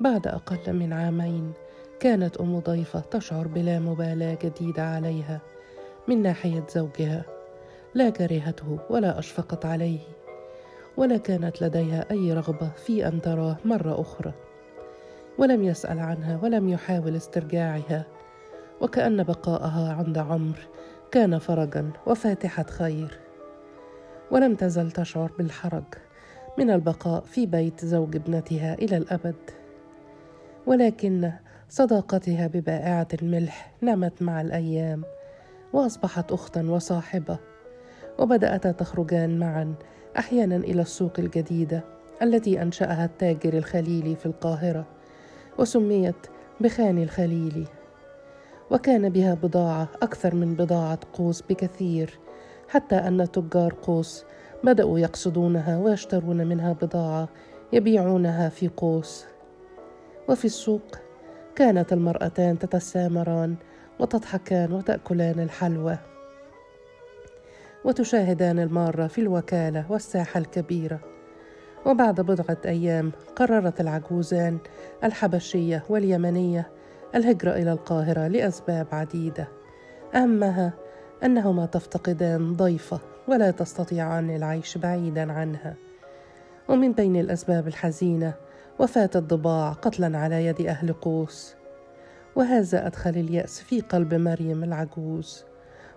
بعد أقل من عامين. كانت أم ضيفة تشعر بلا مبالاة جديدة عليها من ناحية زوجها. لا كرهته ولا أشفقت عليه ولا كانت لديها أي رغبة في أن تراه مرة أخرى. ولم يسأل عنها ولم يحاول استرجاعها وكأن بقاءها عند عمرو كان فرجا وفاتحة خير. ولم تزل تشعر بالحرج من البقاء في بيت زوج ابنتها إلى الأبد. ولكن صداقتها ببائعة الملح نمت مع الأيام وأصبحت أختا وصاحبة وبدأتا تخرجان معا أحيانا إلى السوق الجديدة التي أنشأها التاجر الخليلي في القاهرة وسميت بخان الخليلي وكان بها بضاعة أكثر من بضاعة قوس بكثير حتى أن تجار قوس بدأوا يقصدونها ويشترون منها بضاعة يبيعونها في قوس. وفي السوق. كانت المرأتان تتسامران وتضحكان وتأكلان الحلوى. وتشاهدان المارة في الوكالة والساحة الكبيرة. وبعد بضعة أيام قررت العجوزان الحبشية واليمنية الهجرة إلى القاهرة لأسباب عديدة. أهمها أنهما تفتقدان ضيفة ولا تستطيعان العيش بعيدا عنها. ومن بين الأسباب الحزينة وفاة الضباع قتلا على يد أهل قوس. وهذا أدخل اليأس في قلب مريم العجوز.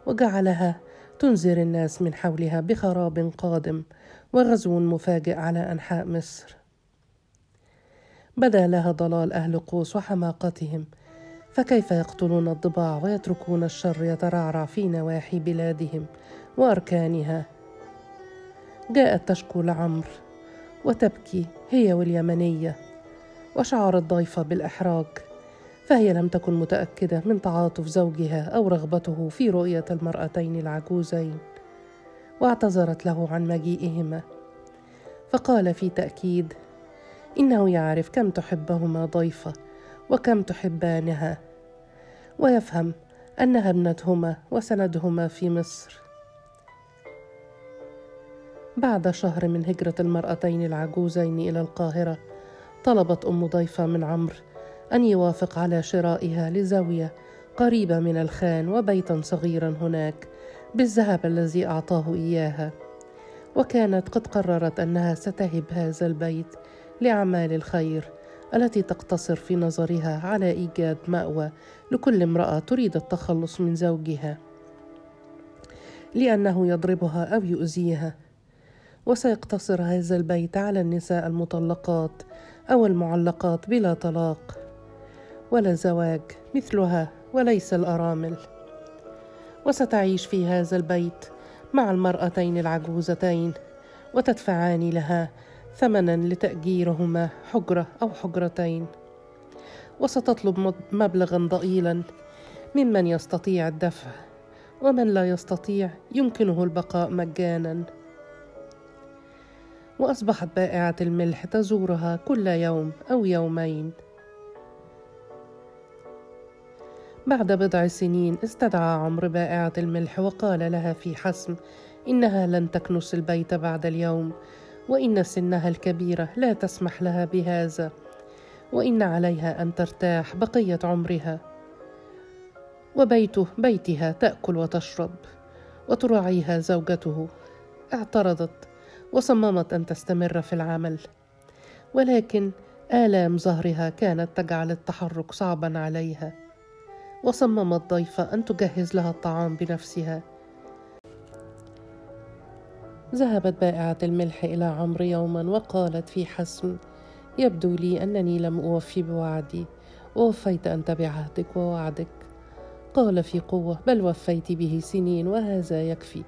وجعلها تنذر الناس من حولها بخراب قادم وغزو مفاجئ على أنحاء مصر. بدا لها ضلال أهل قوس وحماقتهم فكيف يقتلون الضباع ويتركون الشر يترعرع في نواحي بلادهم وأركانها؟ جاءت تشكو لعمر وتبكي هي واليمنية وشعرت ضيفة بالإحراج فهي لم تكن متأكدة من تعاطف زوجها أو رغبته في رؤية المرأتين العجوزين واعتذرت له عن مجيئهما. فقال في تأكيد إنه يعرف كم تحبهما ضيفة وكم تحبانها ويفهم أنها ابنتهما وسندهما في مصر. بعد شهر من هجرة المرأتين العجوزين إلى القاهرة طلبت أم ضيفة من عمرو أن يوافق على شرائها لزاوية قريبة من الخان وبيتا صغيرا هناك بالذهب الذي أعطاه إياها. وكانت قد قررت أنها ستهب هذا البيت لأعمال الخير التي تقتصر في نظرها على إيجاد مأوى لكل امرأة تريد التخلص من زوجها لأنه يضربها أو يؤذيها. وسيقتصر هذا البيت على النساء المطلقات أو المعلقات بلا طلاق ولا زواج مثلها وليس الأرامل. وستعيش في هذا البيت مع المرأتين العجوزتين وتدفعان لها ثمنا لتأجيرهما حجرة أو حجرتين. وستطلب مبلغا ضئيلا ممن يستطيع الدفع ومن لا يستطيع يمكنه البقاء مجانا. وأصبحت بائعة الملح تزورها كل يوم أو يومين. بعد بضع سنين استدعى عمرو بائعة الملح وقال لها في حسم إنها لن تكنس البيت بعد اليوم وإن سنها الكبيرة لا تسمح لها بهذا وإن عليها أن ترتاح بقية عمرها. وبيته بيتها تأكل وتشرب وتراعيها زوجته اعترضت وصممت أن تستمر في العمل. ولكن آلام ظهرها كانت تجعل التحرك صعبا عليها. وصممت ضيفه أن تجهز لها الطعام بنفسها. ذهبت بائعة الملح إلى عمرو يوما وقالت في حسم يبدو لي أنني لم أوفي بوعدي. ووفيت انت بعهدك ووعدك. قال في قوة بل وفيت به سنين وهذا يكفي.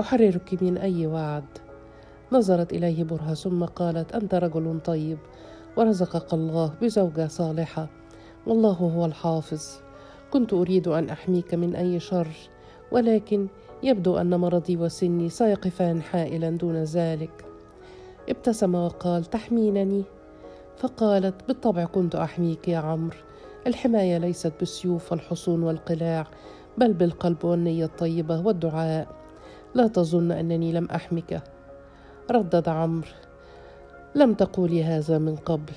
أحررك من أي وعد. نظرت إليه برهة ثم قالت أنت رجل طيب ورزقك الله بزوجة صالحة والله هو الحافظ. كنت أريد أن أحميك من أي شر ولكن يبدو أن مرضي وسني سيقفان حائلا دون ذلك. ابتسم وقال تحمينني؟ فقالت بالطبع كنت أحميك يا عمرو. الحماية ليست بالسيوف والحصون والقلاع بل بالقلب والنية الطيبة والدعاء. لا تظن أنني لم أحمك. ردد عمرو. لم تقولي هذا من قبل.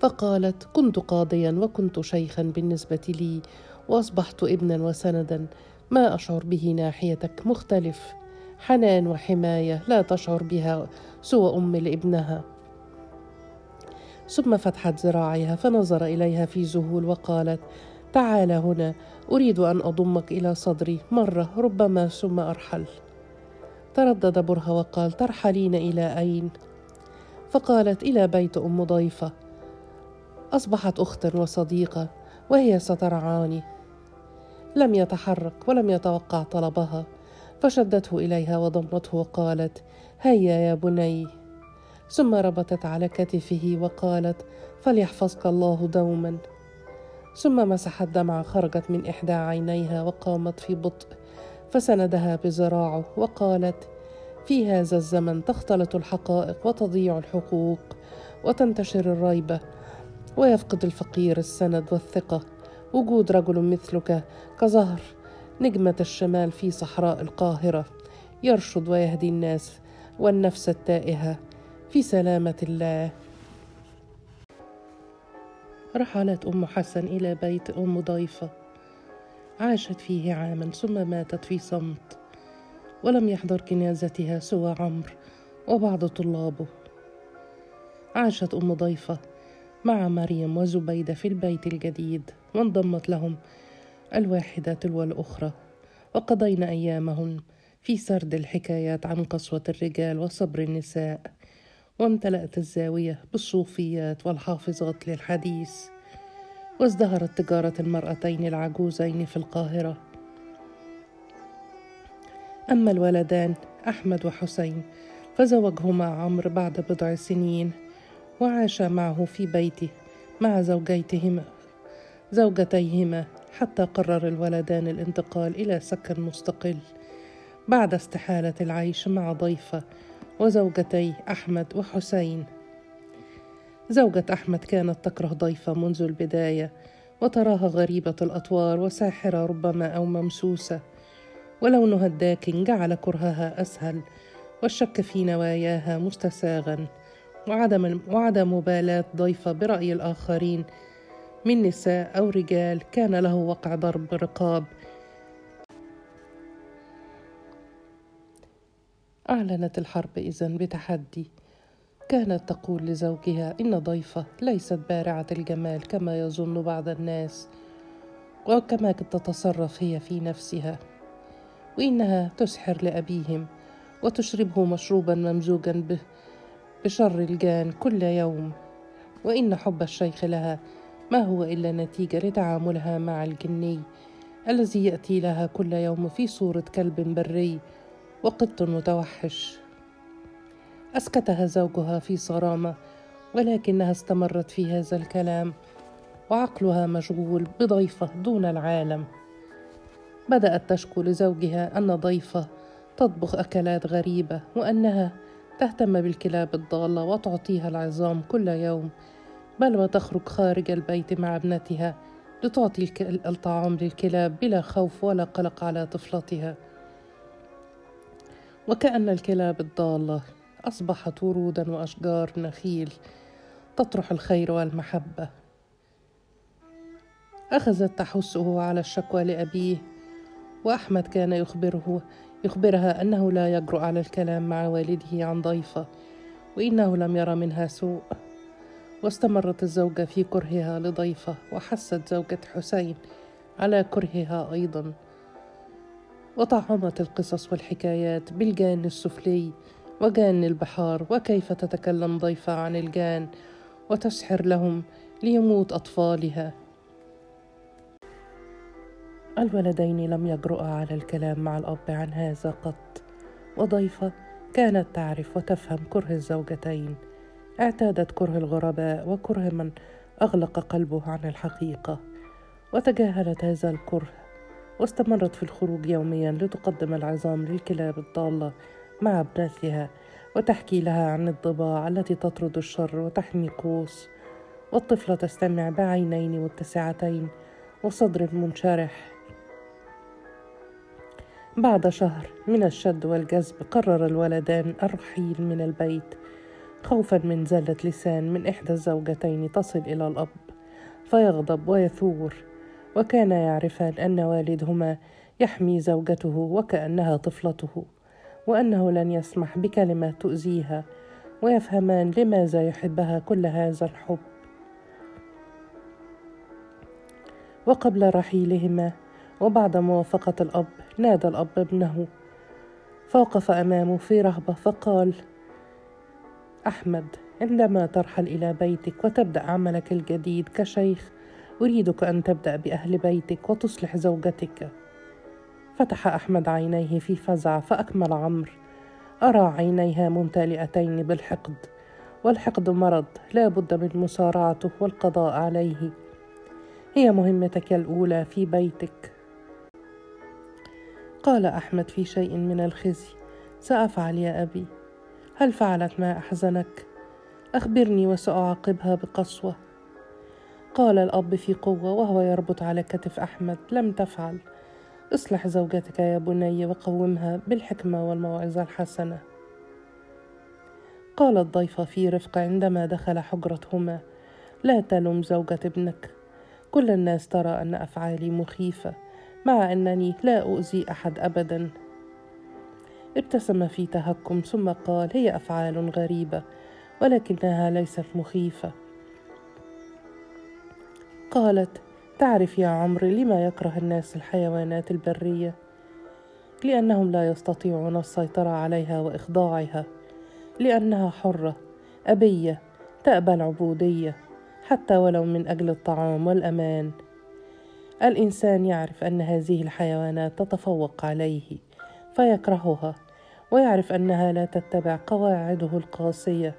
فقالت كنت قاضيا وكنت شيخا بالنسبة لي وأصبحت ابنا وسندا. ما أشعر به ناحيتك مختلف. حنان وحماية لا تشعر بها سوى أم لابنها. ثم فتحت ذراعيها فنظر إليها في ذهول وقالت تعال هنا أريد أن أضمك إلى صدري. مرة ربما ثم أرحل. تردد برهة وقال ترحلين إلى أين؟ فقالت إلى بيت أم ضيفة. أصبحت أختا وصديقة وهي سترعاني. لم يتحرك ولم يتوقع طلبها. فشدته إليها وضمته وقالت هيا يا بني. ثم ربطت على كتفه وقالت فليحفظك الله دوما. ثم مسحت دمعة خرجت من إحدى عينيها وقامت في بطء فسندها بذراعه وقالت في هذا الزمن تختلط الحقائق وتضيع الحقوق وتنتشر الريبه ويفقد الفقير السند والثقة. وجود رجل مثلك كظهر نجمة الشمال في صحراء القاهرة يرشد ويهدي الناس والنفس التائهة في سلامة الله. رحلت أم حسن إلى بيت أم ضيفة. عاشت فيه عاما ثم ماتت في صمت ولم يحضر جنازتها سوى عمرو وبعض طلابه. عاشت أم ضيفة مع مريم وزبيدة في البيت الجديد وانضمت لهم الواحدة تلو الأخرى. وقضين أيامهن في سرد الحكايات عن قسوة الرجال وصبر النساء وامتلأت الزاوية بالصوفيات والحافظات للحديث. وازدهرت تجارة المرأتين العجوزين في القاهرة. أما الولدان أحمد وحسين فزوجهما عمرو بعد بضع سنين وعاشا معه في بيته مع زوجيتهما زوجتيهما حتى قرر الولدان الانتقال إلى سكن مستقل. بعد استحالة العيش مع ضيفة وزوجتي أحمد وحسين زوجة أحمد كانت تكره ضيفة منذ البداية وتراها غريبة الأطوار وساحرة ربما أو ممسوسة ولونها الداكن جعل كرهها أسهل والشك في نواياها مستساغا وعدم, وعدم مبالاة ضيفة برأي الآخرين من نساء أو رجال كان له وقع ضرب رقاب. أعلنت الحرب إذن بتحدي. كانت تقول لزوجها إن ضيفة ليست بارعة الجمال كما يظن بعض الناس وكما تتصرف هي في نفسها وإنها تسحر لأبيهم وتشربه مشروبا ممزوجا به بشر الجان كل يوم وإن حب الشيخ لها ما هو إلا نتيجة لتعاملها مع الجني الذي يأتي لها كل يوم في صورة كلب بري وقط متوحش. اسكتها زوجها في صرامة ولكنها استمرت في هذا الكلام وعقلها مشغول بضيفه دون العالم. بدأت تشكو لزوجها أن ضيفه تطبخ أكلات غريبة وأنها تهتم بالكلاب الضالة وتعطيها العظام كل يوم بل وتخرج خارج البيت مع ابنتها لتعطي الطعام للكلاب بلا خوف ولا قلق على طفلتها. وكأن الكلاب الضالة أصبحت ورودا وأشجار نخيل تطرح الخير والمحبة. أخذت تحثه على الشكوى لأبيه وأحمد كان يخبره يخبرها أنه لا يجرؤ على الكلام مع والده عن ضيفة وإنه لم يرى منها سوء. واستمرت الزوجة في كرهها لضيفة وحست زوجة حسين على كرهها أيضا. وطعمت القصص والحكايات بالجان السفلي وجان البحار وكيف تتكلم ضيفة عن الجان وتسحر لهم ليموت أطفالها. الولدين لم يجرؤا على الكلام مع الأب عن هذا قط. وضيفة كانت تعرف وتفهم كره الزوجتين. اعتادت كره الغرباء وكره من أغلق قلبه عن الحقيقة. وتجاهلت هذا الكره. واستمرت في الخروج يوميا لتقدم العظام للكلاب الضالة. مع ابنتها وتحكي لها عن الضباع التي تطرد الشر وتحمي قوس. والطفلة تستمع بعينين متسعتين وصدر منشرح. بعد شهر من الشد والجذب قرر الولدان الرحيل من البيت. خوفا من زلة لسان من إحدى الزوجتين تصل إلى الأب فيغضب ويثور. وكان يعرفان أن والدهما يحمي زوجته وكأنها طفلته. وأنه لن يسمح بكلمة تؤذيها ويفهمان لماذا يحبها كل هذا الحب. وقبل رحيلهما وبعد موافقة الأب نادى الأب ابنه فوقف أمامه في رهبة فقال أحمد عندما ترحل إلى بيتك وتبدأ عملك الجديد كشيخ أريدك أن تبدأ بأهل بيتك وتصلح زوجتك. فتح أحمد عينيه في فزع فأكمل عمرو. أرى عينيها ممتلئتين بالحقد والحقد مرض لا بد من مسارعته والقضاء عليه. هي مهمتك الأولى في بيتك. قال أحمد في شيء من الخزي. سأفعل يا أبي. هل فعلت ما أحزنك؟ أخبرني وسأعاقبها بقسوة. قال الأب في قوة وهو يربط على كتف أحمد. لم تفعل. اصلح زوجتك يا بني وقومها بالحكمة والموعظة الحسنة. قال الضيفة في رفق عندما دخل حجرتهما. لا تلم زوجة ابنك. كل الناس ترى أن أفعالي مخيفة مع أنني لا أؤذي أحد أبدا. ابتسم في تهكم ثم قال هي أفعال غريبة ولكنها ليست مخيفة. قالت تعرف يا عمرو لما يكره الناس الحيوانات البرية؟ لأنهم لا يستطيعون السيطرة عليها وإخضاعها لأنها حرة أبية تأبى العبودية حتى ولو من أجل الطعام والأمان. الإنسان يعرف أن هذه الحيوانات تتفوق عليه فيكرهها ويعرف أنها لا تتبع قواعده القاسية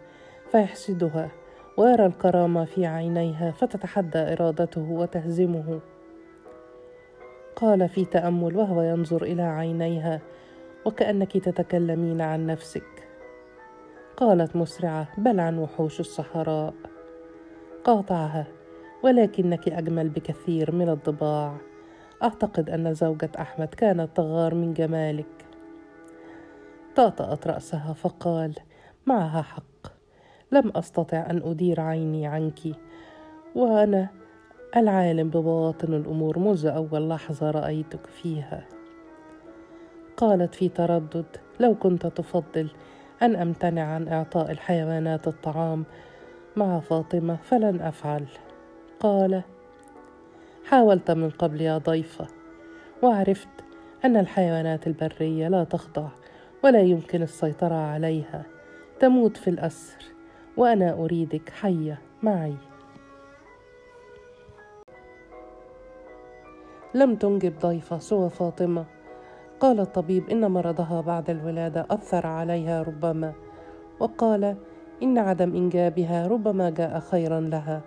فيحسدها. ويرى الكرامة في عينيها فتتحدى إرادته وتهزمه قال في تأمل وهو ينظر إلى عينيها وكأنك تتكلمين عن نفسك. قالت مسرعة بل عن وحوش الصحراء. قاطعها ولكنك أجمل بكثير من الضباع. أعتقد أن زوجة أحمد كانت تغار من جمالك. طأطأت رأسها فقال معها حق. لم أستطع أن أدير عيني عنك. وأنا العالم ببواطن الأمور منذ أول لحظة رأيتك فيها. قالت في تردد لو كنت تفضل أن أمتنع عن إعطاء الحيوانات الطعام مع فاطمة فلن أفعل. قال حاولت من قبل يا ضيفة وعرفت أن الحيوانات البرية لا تخضع ولا يمكن السيطرة عليها تموت في الأسر. وأنا أريدك حية معي. لم تنجب ضيفة سوى فاطمة. قال الطبيب إن مرضها بعد الولادة أثر عليها ربما. وقال إن عدم إنجابها ربما جاء خيرا لها.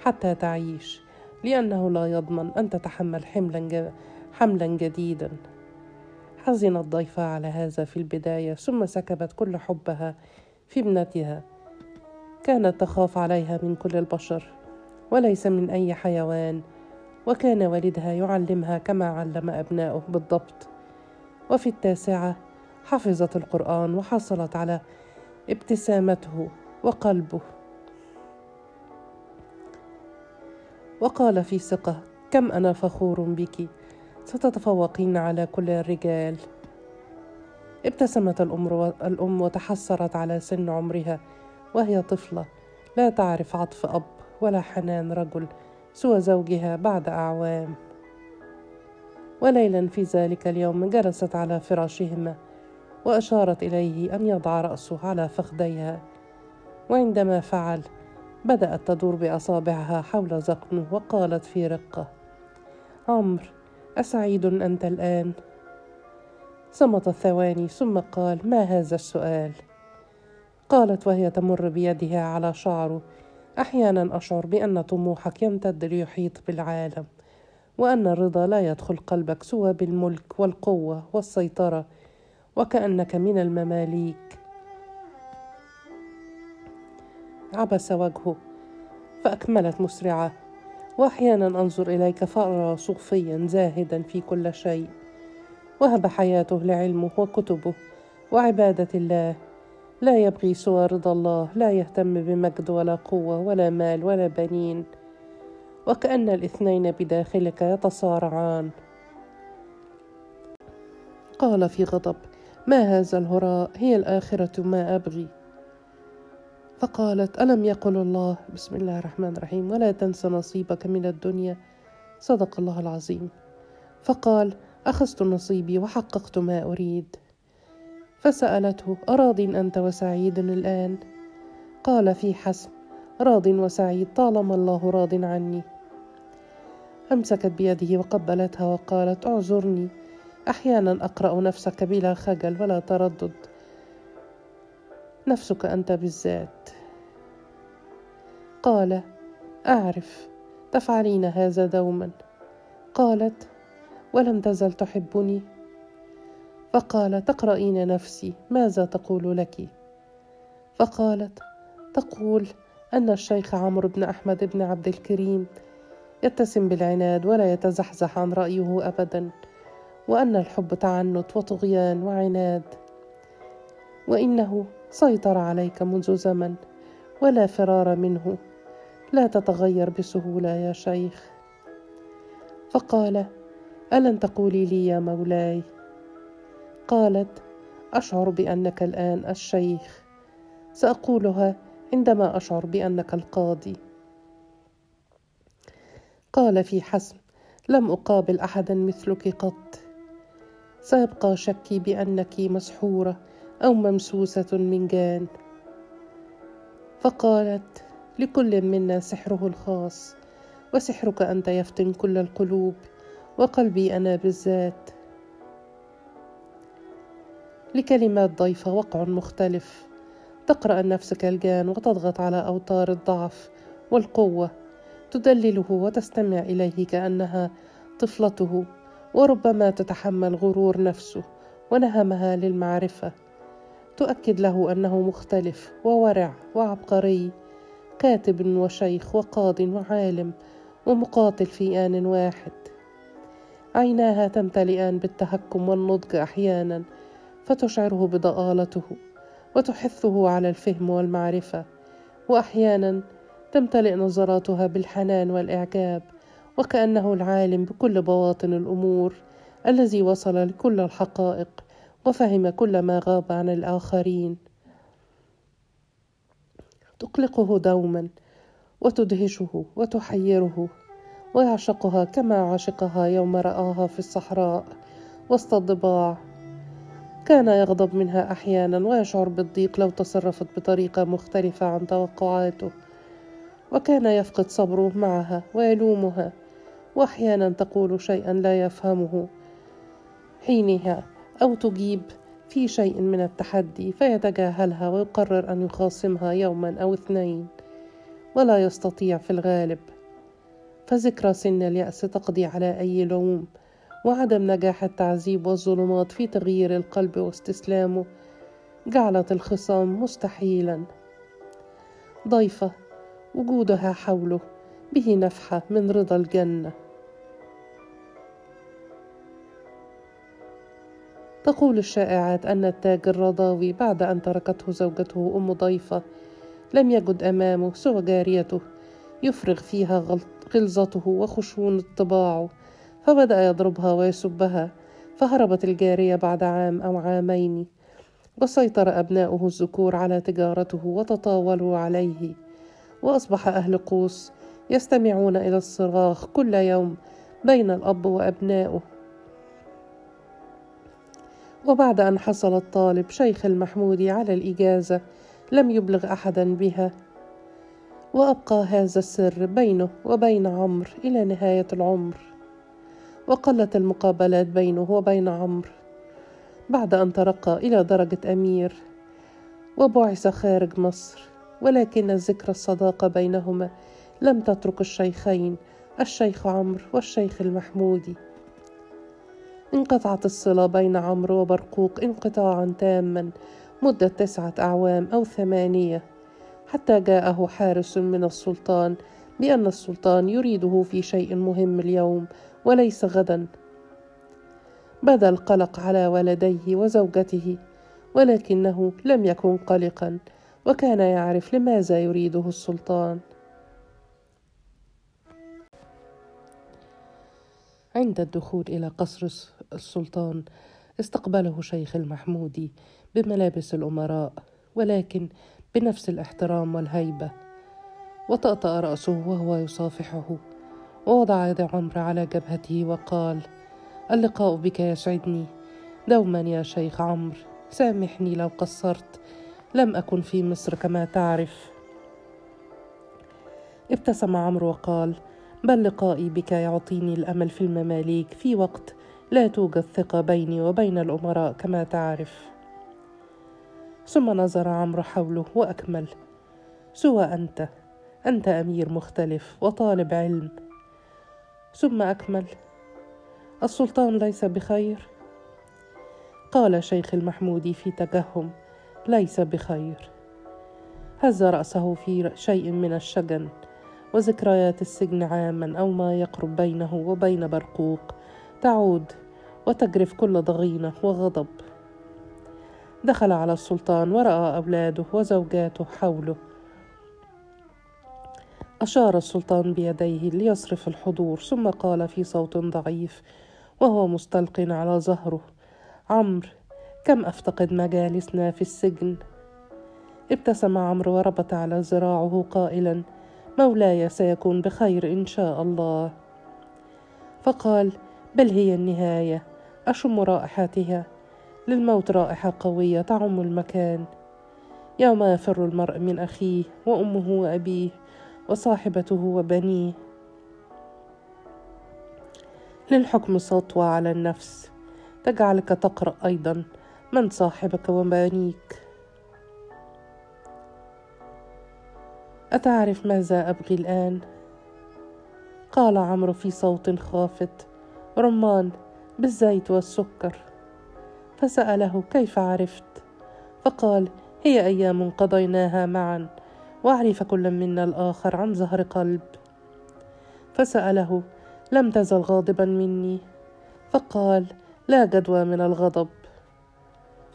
حتى تعيش لأنه لا يضمن أن تتحمل حملا حملا جديدا. حزن الضيفة على هذا في البداية ثم سكبت كل حبها في ابنتها. كانت تخاف عليها من كل البشر وليس من أي حيوان وكان والدها يعلمها كما علم أبناؤه بالضبط. وفي التاسعة حفظت القرآن وحصلت على ابتسامته وقلبه. وقال في ثقة كم أنا فخور بك ستتفوقين على كل الرجال. ابتسمت الأم وتحسرت على سن عمرها. وهي طفلة. لا تعرف عطف أب ولا حنان رجل سوى زوجها بعد أعوام. وليلا في ذلك اليوم جلست على فراشهما وأشارت إليه أن يضع رأسه على فخذيها. وعندما فعل بدأت تدور بأصابعها حول ذقنه وقالت في رقة عمرو أسعيد أنت الآن؟ صمت ثواني ثم قال ما هذا السؤال؟ قالت وهي تمر بيدها على شعره أحيانا أشعر بأن طموحك يمتد ليحيط بالعالم وأن الرضا لا يدخل قلبك سوى بالملك والقوة والسيطرة وكأنك من المماليك. عبس وجهه فأكملت مسرعه وأحيانا أنظر إليك فأرى صوفيا زاهدا في كل شيء. وهب حياته لعلمه وكتبه وعبادة الله لا يبغي سوى رضا الله لا يهتم بمجد ولا قوة ولا مال ولا بنين. وكأن الاثنين بداخلك يتصارعان قال في غضب ما هذا الهراء؟ هي الآخرة ما أبغي. فقالت ألم يقل الله؟ بسم الله الرحمن الرحيم ولا تنس نصيبك من الدنيا. صدق الله العظيم. فقال أخذت نصيبي وحققت ما أريد. فسألته أراض أنت وسعيد الآن؟ قال في حسب راض وسعيد طالما الله راض عني. أمسكت بيده وقبلتها وقالت اعذرني أحيانا أقرأ نفسك بلا خجل ولا تردد. نفسك أنت بالذات. قال أعرف تفعلين هذا دوما؟ قالت ولم تزل تحبني؟ فقال تقرأين نفسي ماذا تقول لك؟ فقالت تقول أن الشيخ عمرو بن أحمد بن عبد الكريم يتسم بالعناد ولا يتزحزح عن رأيه أبدا وأن الحب تعنت وطغيان وعناد. وإنه سيطر عليك منذ زمن ولا فرار منه لا تتغير بسهولة يا شيخ. فقال ألن تقولي لي يا مولاي؟ قالت أشعر بأنك الآن الشيخ. سأقولها عندما أشعر بأنك القاضي. قال في حسم لم أقابل أحدا مثلك قط. سيبقى شكي بأنك مسحورة أو ممسوسة من جان. فقالت لكل منا سحره الخاص وسحرك أنت يفتن كل القلوب وقلبي أنا بالذات. لكلمات ضيفة وقع مختلف. تقرأ نفسك الجان وتضغط على أوتار الضعف والقوة تدلله وتستمع إليه كأنها طفلته وربما تتحمل غرور نفسه ونهمها للمعرفة. تؤكد له أنه مختلف وورع وعبقري كاتب وشيخ وقاض وعالم ومقاتل في آن واحد. عيناها تمتلئان بالتهكم والنضج أحيانا فتشعره بضآلته وتحثه على الفهم والمعرفة. وأحيانا تمتلئ نظراتها بالحنان والإعجاب وكأنه العالم بكل بواطن الأمور الذي وصل لكل الحقائق وفهم كل ما غاب عن الآخرين. تقلقه دوما وتدهشه وتحيره. ويعشقها كما عشقها يوم رآها في الصحراء وسط الضباع. كان يغضب منها أحيانا ويشعر بالضيق لو تصرفت بطريقة مختلفة عن توقعاته وكان يفقد صبره معها ويلومها وأحيانا تقول شيئا لا يفهمه. حينها أو تجيب في شيء من التحدي فيتجاهلها ويقرر أن يخاصمها يوما أو اثنين ولا يستطيع في الغالب. فذكرى سن اليأس تقضي على أي لوم وعدم نجاح التعذيب والظلمات في تغيير القلب واستسلامه. جعلت الخصام مستحيلا. ضيفة وجودها حوله به نفحة من رضا الجنة. تقول الشائعات أن التاج الرضاوي بعد أن تركته زوجته أم ضيفة لم يجد أمامه سوى جاريته يفرغ فيها غلظته وخشون طباعه. فبدأ يضربها ويسبها فهربت الجارية بعد عام أو عامين وسيطر أبناؤه الذكور على تجارته وتطاولوا عليه وأصبح أهل قوس يستمعون إلى الصراخ كل يوم بين الأب وأبنائه. وبعد أن حصل الطالب شيخ المحمودي على الإجازة لم يبلغ أحدا بها وأبقى هذا السر بينه وبين عمرو إلى نهاية العمر. وقلت المقابلات بينه وبين عمرو بعد أن ترقى إلى درجة أمير وبعث خارج مصر ولكن ذكر الصداقة بينهما لم تترك الشيخين الشيخ عمرو والشيخ المحمودي. انقطعت الصلة بين عمرو وبرقوق انقطاعا تاما مدة تسعة أعوام أو ثمانية حتى جاءه حارس من السلطان بأن السلطان يريده في شيء مهم اليوم وليس غدا. بدا القلق على ولديه وزوجته ولكنه لم يكن قلقا وكان يعرف لماذا يريده السلطان. عند الدخول إلى قصر السلطان استقبله شيخ المحمودي بملابس الأمراء ولكن بنفس الإحترام والهيبة. وطأطأ رأسه وهو يصافحه. ووضع يد عمرو على جبهته وقال اللقاء بك يسعدني دوما يا شيخ عمرو. سامحني لو قصرت. لم أكن في مصر كما تعرف. ابتسم عمرو وقال بل لقائي بك يعطيني الأمل في المماليك في وقت لا توجد ثقة بيني وبين الأمراء كما تعرف. ثم نظر عمرو حوله وأكمل سوى أنت. أنت أمير مختلف وطالب علم. ثم أكمل. السلطان ليس بخير. قال شيخ المحمودي في تجهم ليس بخير. هز رأسه في شيء من الشجن وذكريات السجن عاما أو ما يقرب بينه وبين برقوق. تعود وتجرف كل ضغينة وغضب. دخل على السلطان ورأى أولاده وزوجاته حوله. أشار السلطان بيديه ليصرف الحضور ثم قال في صوت ضعيف وهو مستلق على ظهره عمرو كم أفتقد مجالسنا في السجن؟ ابتسم عمرو وربط على ذراعه قائلا مولاي سيكون بخير إن شاء الله. فقال بل هي النهاية. أشم رائحتها. للموت رائحة قوية تعم المكان. يوم يفر المرء من أخيه وأمه وأبيه؟ وصاحبته وبنيه. للحكم سطوة على النفس تجعلك تقرأ أيضا من صاحبك وبنيك. أتعرف ماذا أبغي الآن؟ قال عمرو في صوت خافت. رمان بالزيت والسكر. فسأله كيف عرفت؟ فقال هي أيام قضيناها معا. وأعرف كل منا الآخر عن ظهر قلب. فسأله لم تزل غاضبا مني؟ فقال لا جدوى من الغضب.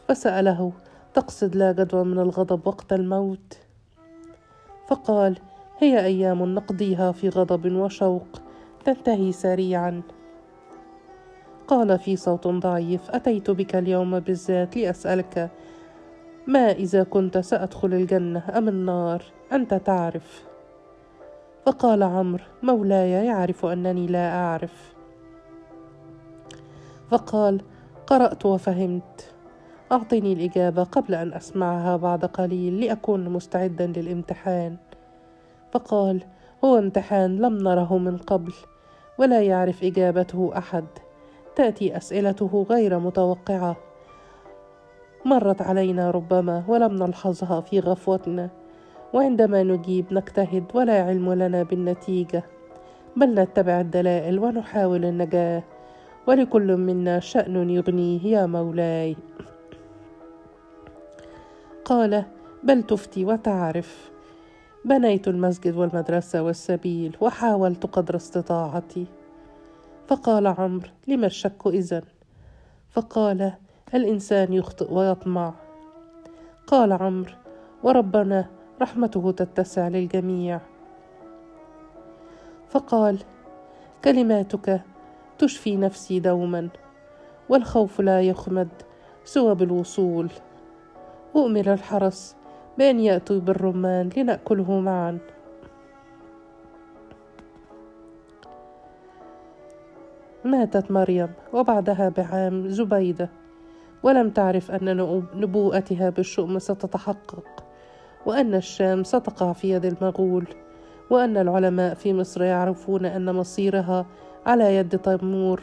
فسأله تقصد لا جدوى من الغضب وقت الموت؟ فقال هي أيام نقضيها في غضب وشوق تنتهي سريعا. قال في صوت ضعيف أتيت بك اليوم بالذات لأسألك ما إذا كنت سأدخل الجنة أم النار؟ أنت تعرف. فقال عمرو مولاي يعرف أنني لا أعرف. فقال قرأت وفهمت. أعطني الإجابة قبل أن أسمعها بعد قليل لأكون مستعدا للامتحان. فقال هو امتحان لم نره من قبل ولا يعرف إجابته أحد. تأتي أسئلته غير متوقعة. مرت علينا ربما ولم نلحظها في غفوتنا. وعندما نجيب نجتهد ولا علم لنا بالنتيجة بل نتبع الدلائل ونحاول النجاة ولكل منا شأن يغنيه يا مولاي. قال بل تفتي وتعرف بنيت المسجد والمدرسة والسبيل وحاولت قدر استطاعتي. فقال عمرو لم الشك إذن؟ فقال الإنسان يخطئ ويطمع. قال عمرو وربنا رحمته تتسع للجميع. فقال كلماتك تشفي نفسي دوما والخوف لا يخمد سوى بالوصول. أؤمر الحرس بأن يأتوا بالرمان لنأكله معا. ماتت مريم وبعدها بعام زبيدة. ولم تعرف أن نبوءتها بالشؤم ستتحقق وأن الشام ستقع في يد المغول وأن العلماء في مصر يعرفون أن مصيرها على يد تيمور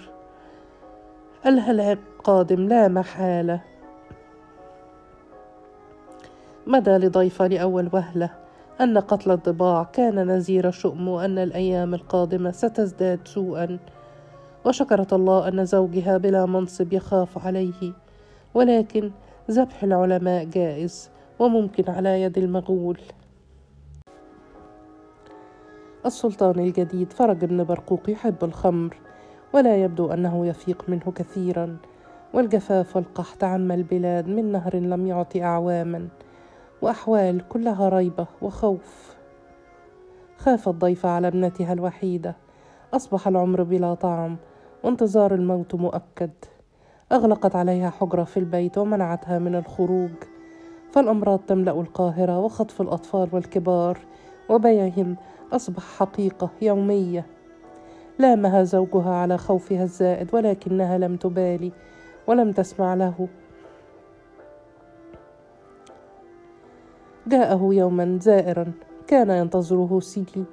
الهلاك قادم لا محالة. مدى لضيفة لأول وهلة أن قتل الضباع كان نزير شؤم وأن الأيام القادمة ستزداد سوءا. وشكرت الله أن زوجها بلا منصب يخاف عليه ولكن ذبح العلماء جائز وممكن على يد المغول. السلطان الجديد فرج بن برقوق يحب الخمر ولا يبدو أنه يفيق منه كثيرا والجفاف والقحط عم البلاد من نهر لم يعط أعواما وأحوال كلها ريبة وخوف. خاف الضيف على ابنتها الوحيدة أصبح العمر بلا طعم وانتظار الموت مؤكد. أغلقت عليها حجرة في البيت ومنعتها من الخروج. فالأمراض تملأ القاهرة وخطف الأطفال والكبار وبيعهم أصبح حقيقة يومية. لامها زوجها على خوفها الزائد ولكنها لم تبالي ولم تسمع له. جاءه يوما زائرا كان ينتظره سيدي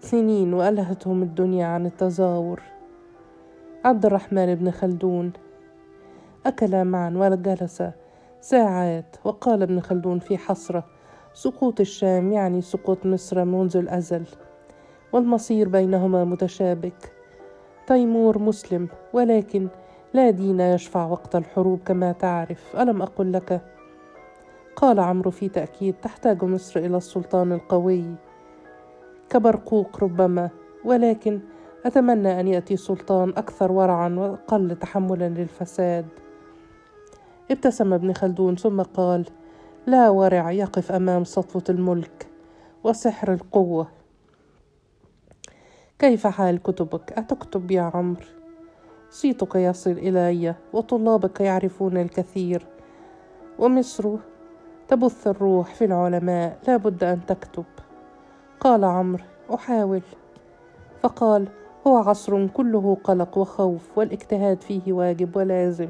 سنين وألهتهم الدنيا عن التزاور. عبد الرحمن بن خلدون أكلا معا وجلسا ساعات وقال ابن خلدون في حسرة سقوط الشام يعني سقوط مصر منذ الأزل والمصير بينهما متشابك. تيمور مسلم ولكن لا دين يشفع وقت الحروب كما تعرف ألم أقل لك؟ قال عمرو في تأكيد تحتاج مصر إلى السلطان القوي كبرقوق ربما ولكن أتمنى أن يأتي سلطان أكثر ورعا وأقل تحملا للفساد. ابتسم ابن خلدون ثم قال لا ورع يقف أمام سطوة الملك وسحر القوة. كيف حال كتبك؟ أتكتب يا عمرو؟ صيتك يصل إلي وطلابك يعرفون الكثير. ومصر تبث الروح في العلماء لا بد أن تكتب. قال عمرو أحاول. فقال هو عصر كله قلق وخوف والإجتهاد فيه واجب ولازم.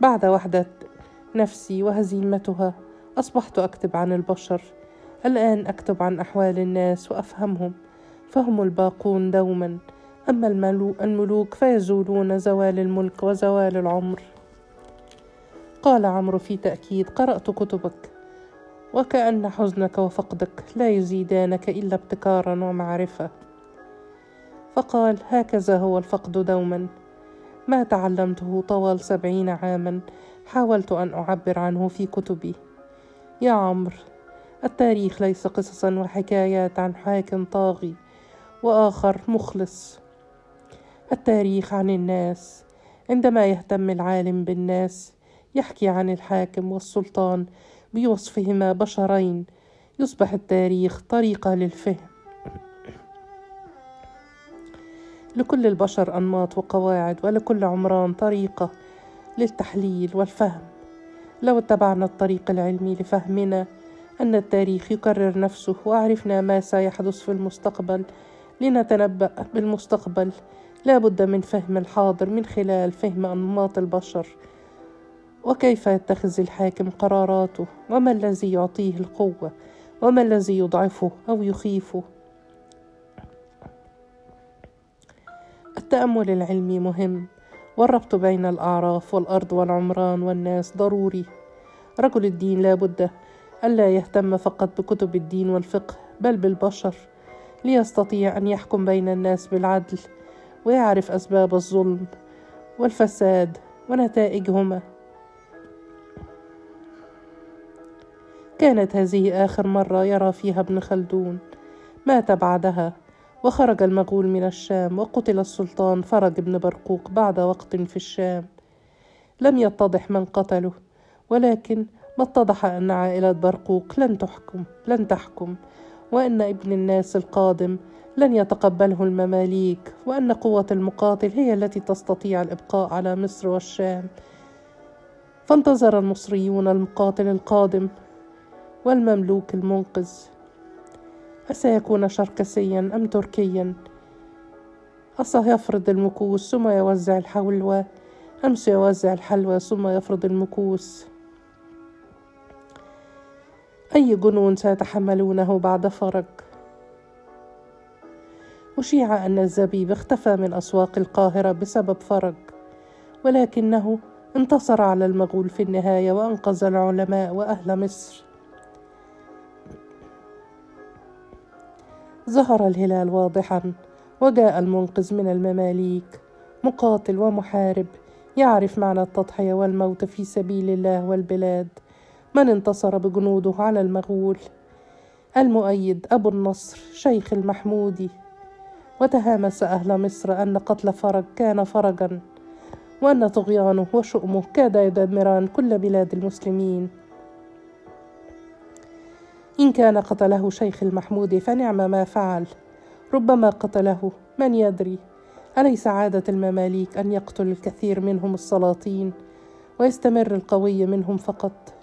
بعد وحدة نفسي وهزيمتها أصبحت أكتب عن البشر. الآن أكتب عن أحوال الناس وأفهمهم فهم الباقون دوما. أما الملوك فيزولون زوال الملك وزوال العمر. قال عمرو في تأكيد قرأت كتبك وكأن حزنك وفقدك لا يزيدانك إلا ابتكارا ومعرفة. فقال هكذا هو الفقد دوما. ما تعلمته طوال سبعين عاما. حاولت أن أعبر عنه في كتبي. يا عمرو التاريخ ليس قصصا وحكايات عن حاكم طاغي وآخر مخلص. التاريخ عن الناس. عندما يهتم العالم بالناس يحكي عن الحاكم والسلطان بوصفهما بشرين. يصبح التاريخ طريقة للفهم. لكل البشر أنماط وقواعد ولكل عمران طريقة للتحليل والفهم. لو اتبعنا الطريق العلمي لفهمنا أن التاريخ يكرر نفسه وعرفنا ما سيحدث في المستقبل لنتنبأ بالمستقبل. لا بد من فهم الحاضر من خلال فهم أنماط البشر. وكيف يتخذ الحاكم قراراته؟ وما الذي يعطيه القوة؟ وما الذي يضعفه أو يخيفه؟ التأمل العلمي مهم والربط بين الأعراف والأرض والعمران والناس ضروري. رجل الدين لا بد ألا يهتم فقط بكتب الدين والفقه بل بالبشر ليستطيع أن يحكم بين الناس بالعدل ويعرف أسباب الظلم والفساد ونتائجهما. كانت هذه آخر مرة يرى فيها ابن خلدون. مات بعدها. وخرج المغول من الشام وقتل السلطان فرج بن برقوق بعد وقت في الشام. لم يتضح من قتله ولكن ما اتضح أن عائلة برقوق لن تحكم لن تحكم وأن ابن الناس القادم لن يتقبله المماليك وأن قوة المقاتل هي التي تستطيع الإبقاء على مصر والشام. فانتظر المصريون المقاتل القادم والمملوك المنقذ. أسيكون شركسيا أم تركيا؟ أسيفرض المكوس ثم يوزع الحلوى أم سيوزع الحلوى ثم يفرض المكوس؟ أي جنون سيتحملونه بعد فرج أشيع أن الزبيب اختفى من أسواق القاهرة بسبب فرج ولكنه انتصر على المغول في النهاية وأنقذ العلماء وأهل مصر. ظهر الهلال واضحا وجاء المنقذ من المماليك. مقاتل ومحارب يعرف معنى التضحية والموت في سبيل الله والبلاد. من انتصر بجنوده على المغول؟ المؤيد أبو النصر شيخ المحمودي. وتهامس أهل مصر أن قتل فرج كان فرجا وأن طغيانه وشؤمه كاد يدمران كل بلاد المسلمين. إن كان قتله شيخ المحمود فنعم ما فعل. ربما قتله من يدري. أليس عادة المماليك أن يقتل الكثير منهم السلاطين ويستمر القوي منهم فقط؟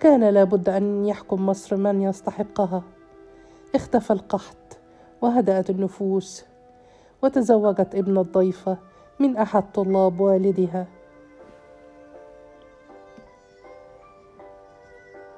كان لابد أن يحكم مصر من يستحقها. اختفى القحط وهدأت النفوس وتزوجت ابن الضيفة من أحد طلاب والدها.